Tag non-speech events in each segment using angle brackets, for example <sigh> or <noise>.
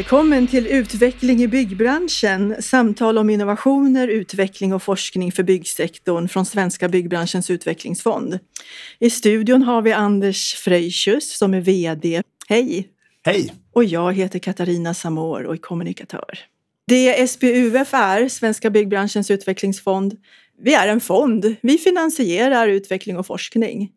Välkommen till Utveckling i byggbranschen, samtal om innovationer, utveckling och forskning för byggsektorn från Svenska byggbranschens utvecklingsfond. I studion har vi Anders Fröjsius som är VD. Hej! Hej! Och jag heter Katarina Samor och är kommunikatör. Det SBUF är, Svenska byggbranschens utvecklingsfond, vi är en fond. Vi finansierar utveckling och forskning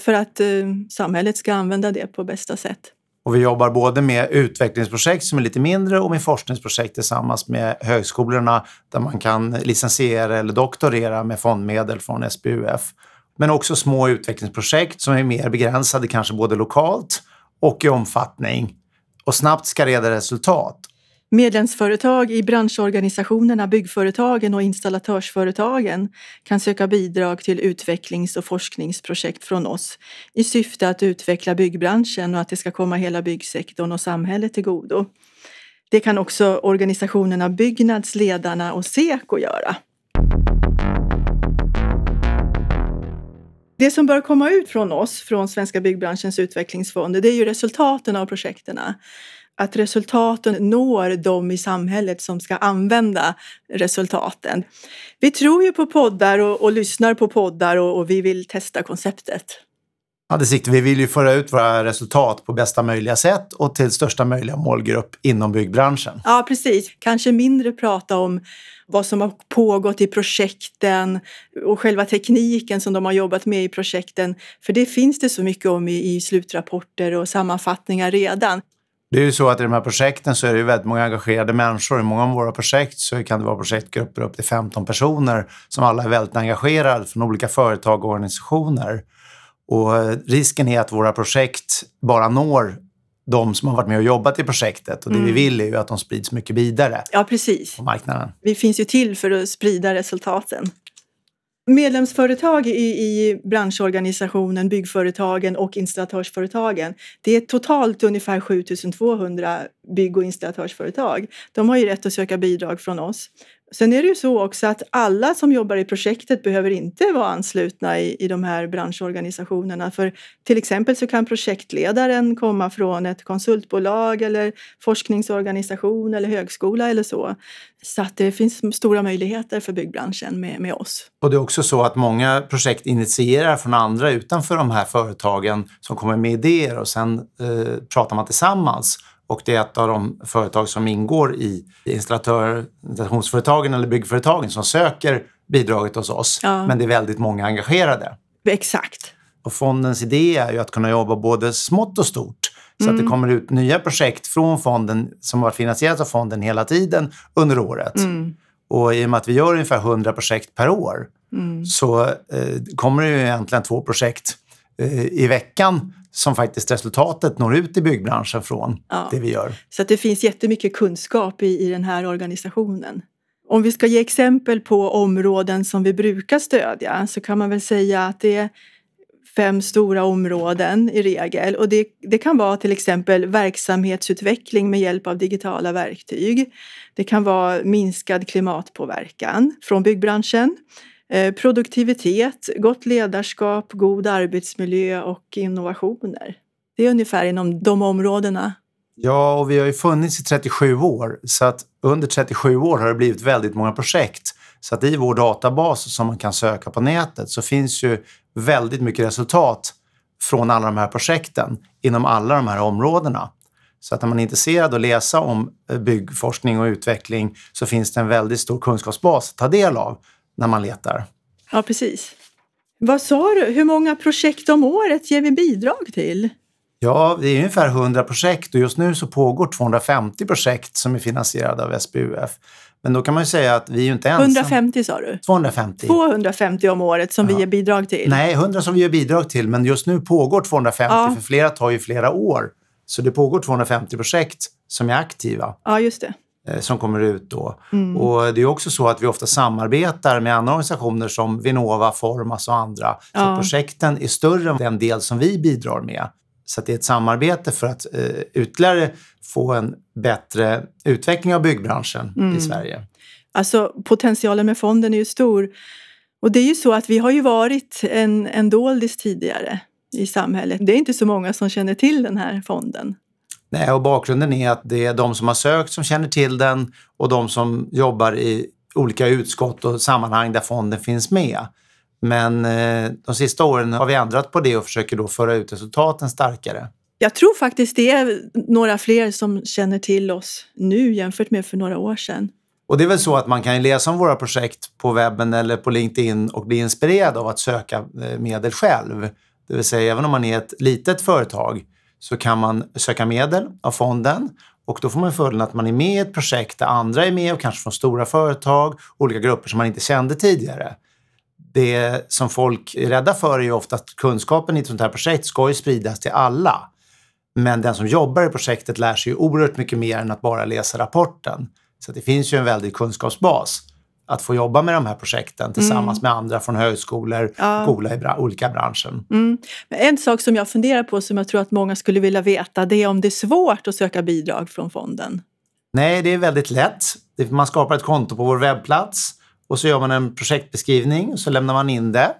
för att eh, samhället ska använda det på bästa sätt. Och vi jobbar både med utvecklingsprojekt som är lite mindre och med forskningsprojekt tillsammans med högskolorna där man kan licensiera eller doktorera med fondmedel från SBUF. Men också små utvecklingsprojekt som är mer begränsade kanske både lokalt och i omfattning och snabbt ska reda resultat. Medlemsföretag i branschorganisationerna Byggföretagen och Installatörsföretagen kan söka bidrag till utvecklings och forskningsprojekt från oss i syfte att utveckla byggbranschen och att det ska komma hela byggsektorn och samhället till godo. Det kan också organisationerna Byggnads, Ledarna och Seko göra. Det som bör komma ut från oss, från Svenska byggbranschens utvecklingsfond, det är ju resultaten av projekten att resultaten når de i samhället som ska använda resultaten. Vi tror ju på poddar och, och lyssnar på poddar och, och, vi vill testa konceptet. Ja, det siktar. Vi vill ju föra ut våra resultat på bästa möjliga sätt och till största möjliga målgrupp inom byggbranschen. Ja, precis. Kanske mindre prata om vad som har pågått i projekten och själva tekniken som de har jobbat med i projekten. För det finns det så mycket om i, i slutrapporter och sammanfattningar redan. Det är ju så att i de här projekten så är det ju väldigt många engagerade människor. I många av våra projekt så kan det vara projektgrupper upp till 15 personer som alla är väldigt engagerade från olika företag och organisationer. Och eh, risken är att våra projekt bara når de som har varit med och jobbat i projektet. Och det mm. vi vill är ju att de sprids mycket vidare ja, precis. på marknaden. Vi finns ju till för att sprida resultaten. Medlemsföretag i, i branschorganisationen Byggföretagen och installatörsföretagen, det är totalt ungefär 7200 bygg och installatörsföretag. De har ju rätt att söka bidrag från oss. Sen är det ju så också att alla som jobbar i projektet behöver inte vara anslutna i, i de här branschorganisationerna. För till exempel så kan projektledaren komma från ett konsultbolag eller forskningsorganisation eller högskola eller så. Så att det finns stora möjligheter för byggbranschen med, med oss. Och det är också så att många projekt initierar från andra utanför de här företagen som kommer med idéer och sen eh, pratar man tillsammans och det är ett av de företag som ingår i installationsföretagen eller byggföretagen som söker bidraget hos oss. Ja. Men det är väldigt många engagerade. Exakt. Och fondens idé är ju att kunna jobba både smått och stort. Så mm. att det mm. kommer ut nya projekt från fonden som har finansierats av fonden hela tiden under året. Mm. Och i och med att vi gör ungefär 100 projekt per år mm. så eh, kommer det ju egentligen två projekt i veckan som faktiskt resultatet når ut i byggbranschen från ja. det vi gör. Så att det finns jättemycket kunskap i, i den här organisationen. Om vi ska ge exempel på områden som vi brukar stödja så kan man väl säga att det är fem stora områden i regel. Och det, det kan vara till exempel verksamhetsutveckling med hjälp av digitala verktyg. Det kan vara minskad klimatpåverkan från byggbranschen. Eh, produktivitet, gott ledarskap, god arbetsmiljö och innovationer. Det är ungefär inom de områdena. Ja, och vi har ju funnits i 37 år så att under 37 år har det blivit väldigt många projekt. Så att i vår databas som man kan söka på nätet så finns ju väldigt mycket resultat från alla de här projekten inom alla de här områdena. Så att när man är intresserad av att läsa om eh, byggforskning och utveckling så finns det en väldigt stor kunskapsbas att ta del av när man letar. Ja, precis. Vad sa du, hur många projekt om året ger vi bidrag till? Ja, det är ungefär 100 projekt och just nu så pågår 250 projekt som är finansierade av SBUF. Men då kan man ju säga att vi är ju inte ensamma. 150 sa du? 250. 250 om året som ja. vi ger bidrag till? Nej, 100 som vi ger bidrag till, men just nu pågår 250 ja. för flera tar ju flera år. Så det pågår 250 projekt som är aktiva. Ja, just det. Eh, som kommer ut då. Mm. Och det är också så att vi ofta samarbetar med andra organisationer som Vinnova, Formas och andra. Så ja. projekten är större än den del som vi bidrar med. Så det är ett samarbete för att eh, ytterligare få en bättre utveckling av byggbranschen mm. i Sverige. Alltså potentialen med fonden är ju stor. Och det är ju så att vi har ju varit en, en doldis tidigare i samhället. Det är inte så många som känner till den här fonden. Nej, och bakgrunden är att det är de som har sökt som känner till den och de som jobbar i olika utskott och sammanhang där fonden finns med. Men eh, de sista åren har vi ändrat på det och försöker då föra ut resultaten starkare. Jag tror faktiskt det är några fler som känner till oss nu jämfört med för några år sedan. Och det är väl så att man kan läsa om våra projekt på webben eller på LinkedIn och bli inspirerad av att söka eh, medel själv. Det vill säga även om man är ett litet företag så kan man söka medel av fonden och då får man fördelen att man är med i ett projekt där andra är med och kanske från stora företag, olika grupper som man inte kände tidigare. Det som folk är rädda för är ju ofta att kunskapen i ett sånt här projekt ska ju spridas till alla. Men den som jobbar i projektet lär sig ju oerhört mycket mer än att bara läsa rapporten. Så det finns ju en väldig kunskapsbas att få jobba med de här projekten tillsammans mm. med andra från högskolor ja. och olika branscher. Mm. En sak som jag funderar på som jag tror att många skulle vilja veta det är om det är svårt att söka bidrag från fonden. Nej, det är väldigt lätt. Man skapar ett konto på vår webbplats och så gör man en projektbeskrivning och så lämnar man in det.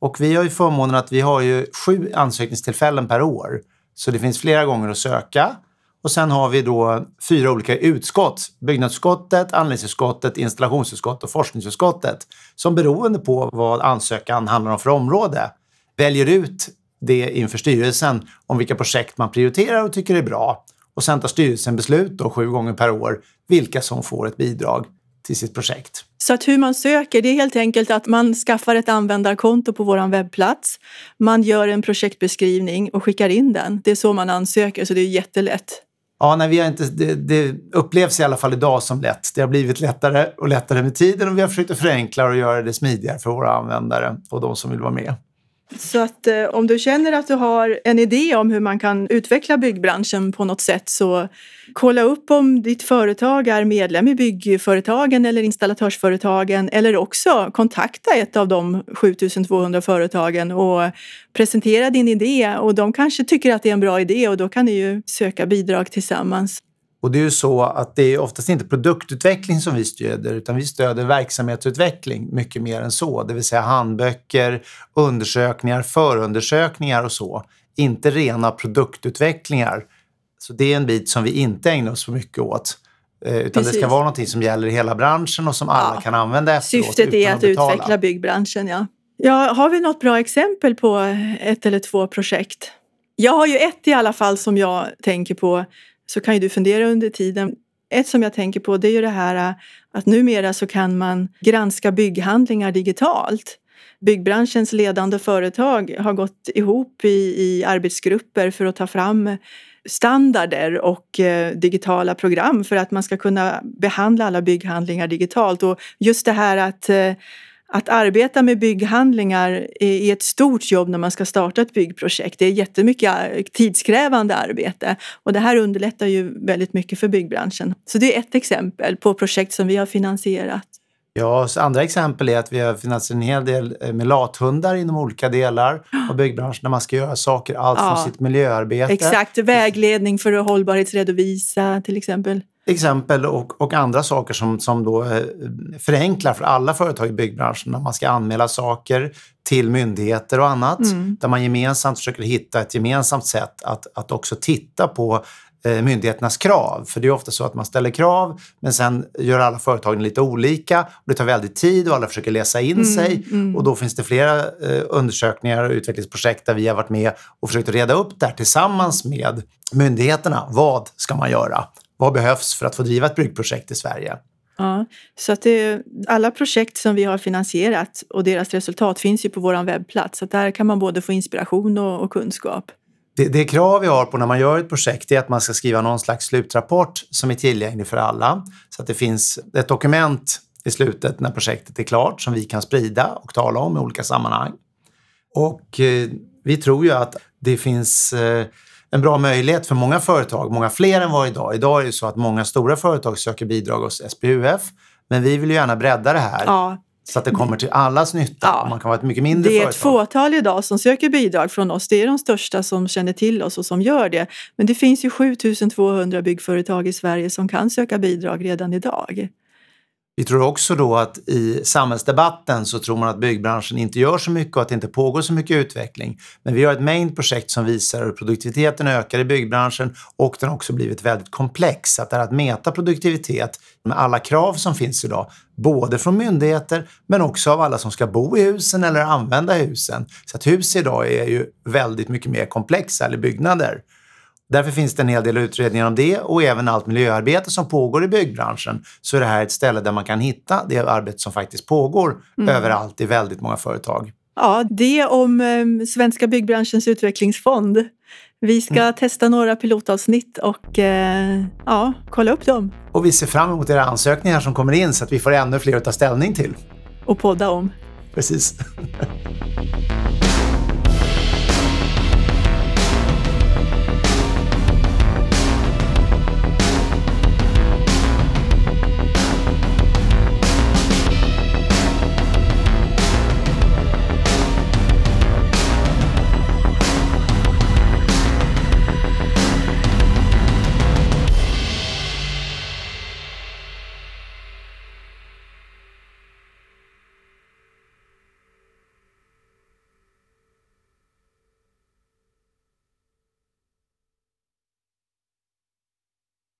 Och vi har ju förmånen att vi har ju sju ansökningstillfällen per år. Så det finns flera gånger att söka. Och sen har vi då fyra olika utskott. Byggnadsutskottet, anläggningsutskottet, installationsutskottet och forskningsutskottet. Som beroende på vad ansökan handlar om för område väljer ut det inför styrelsen om vilka projekt man prioriterar och tycker är bra. Och sen tar styrelsen beslut då sju gånger per år vilka som får ett bidrag till sitt projekt. Så att hur man söker, det är helt enkelt att man skaffar ett användarkonto på vår webbplats. Man gör en projektbeskrivning och skickar in den. Det är så man ansöker, så det är jättelätt. Ja, nej, vi har inte, det, det, upplevs i alla fall idag som lätt. Det har blivit lättare och lättare med tiden och vi har försökt att förenkla och göra det smidigare för våra användare och de som vill vara med. Så att eh, om du känner att du har en idé om hur man kan utveckla byggbranschen på något sätt så kolla upp om ditt företag är medlem i byggföretagen eller installatörsföretagen eller också kontakta ett av de 7200 företagen och presentera din idé och de kanske tycker att det är en bra idé och då kan ni ju söka bidrag tillsammans. Och det är ju så att det är oftast inte produktutveckling som vi stöder utan vi stöder verksamhetsutveckling mycket mer än så. Det vill säga handböcker, undersökningar, förundersökningar och så. Inte rena produktutvecklingar. Så det är en bit som vi inte ägnar oss så mycket åt. Eh, utan Precis. det ska vara någonting som gäller hela branschen och som alla kan använda efteråt Syftet är att, att utveckla byggbranschen, ja. ja. Har vi något bra exempel på ett eller två projekt? Jag har ju ett i alla fall som jag tänker på så kan ju du fundera under tiden. Ett som jag tänker på det är ju det här äh, att numera så kan man granska bygghandlingar digitalt. Byggbranschens ledande företag har gått ihop i, i arbetsgrupper för att ta fram standarder och eh, digitala program för att man ska kunna behandla alla bygghandlingar digitalt. Och just det här att eh, att arbeta med bygghandlingar är ett stort jobb när man ska starta ett byggprojekt. Det är jättemycket tidskrävande arbete och det här underlättar ju väldigt mycket för byggbranschen. Så det är ett exempel på projekt som vi har finansierat. Ja, andra exempel är att vi har finansierat en hel del eh, med lathundar inom olika delar av byggbranschen där man ska göra saker, allt ja, från sitt miljöarbete. Exakt, vägledning för att hållbarhetsredovisa till exempel exempel och, och andra saker som, som då eh, förenklar för alla företag i byggbranschen när man ska anmäla saker till myndigheter och annat. Mm. Där man gemensamt försöker hitta ett gemensamt sätt att, att också titta på eh, myndigheternas krav. För det är ofta så att man ställer krav men sen gör alla företagen lite olika. Och det tar väldigt tid och alla försöker läsa in mm, sig. Mm. Och då finns det flera eh, undersökningar och utvecklingsprojekt där vi har varit med och försökt reda upp det här tillsammans med myndigheterna. Vad ska man göra? Vad behövs för att få driva ett byggprojekt i Sverige? Ja, så att det, alla projekt som vi har finansierat och deras resultat finns ju på vår webbplats. Så där kan man både få inspiration och, och kunskap. Det, det, krav vi har på när man gör ett projekt är att man ska skriva någon slags slutrapport som är tillgänglig för alla. Så att det finns ett dokument i slutet när projektet är klart som vi kan sprida och tala om i olika sammanhang. Och eh, vi tror ju att det finns eh, en bra möjlighet för många företag, många fler än vad idag. Idag är det så att många stora företag söker bidrag hos SPUF, men vi vill ju gärna bredda det här. Ja. Så att det kommer till allas nytta. Ja. Man kan vara ett mycket mindre företag. Det är ett fåtal idag som söker bidrag från oss. Det är de största som känner till oss och som gör det. Men det finns ju 7200 byggföretag i Sverige som kan söka bidrag redan idag. Vi tror också då att i samhällsdebatten så tror man att byggbranschen inte gör så mycket och att det inte pågår så mycket utveckling. Men vi har ett mängd projekt som visar hur produktiviteten ökar i byggbranschen och den har också blivit väldigt komplex. Att det här att mäta produktivitet med alla krav som finns idag, både från myndigheter men också av alla som ska bo i husen eller använda husen. Så att hus idag är ju väldigt mycket mer komplexa, eller byggnader. Därför finns det en hel del utredningar om det och även allt miljöarbete som pågår i byggbranschen. Så är det här ett ställe där man kan hitta det arbete som faktiskt pågår mm. överallt i väldigt många företag. Ja, det om eh, Svenska byggbranschens utvecklingsfond. Vi ska mm. testa några pilotavsnitt och eh, ja, kolla upp dem. Och vi ser fram emot era ansökningar som kommer in så att vi får ännu fler att ta ställning till. Och podda om. Precis. <laughs>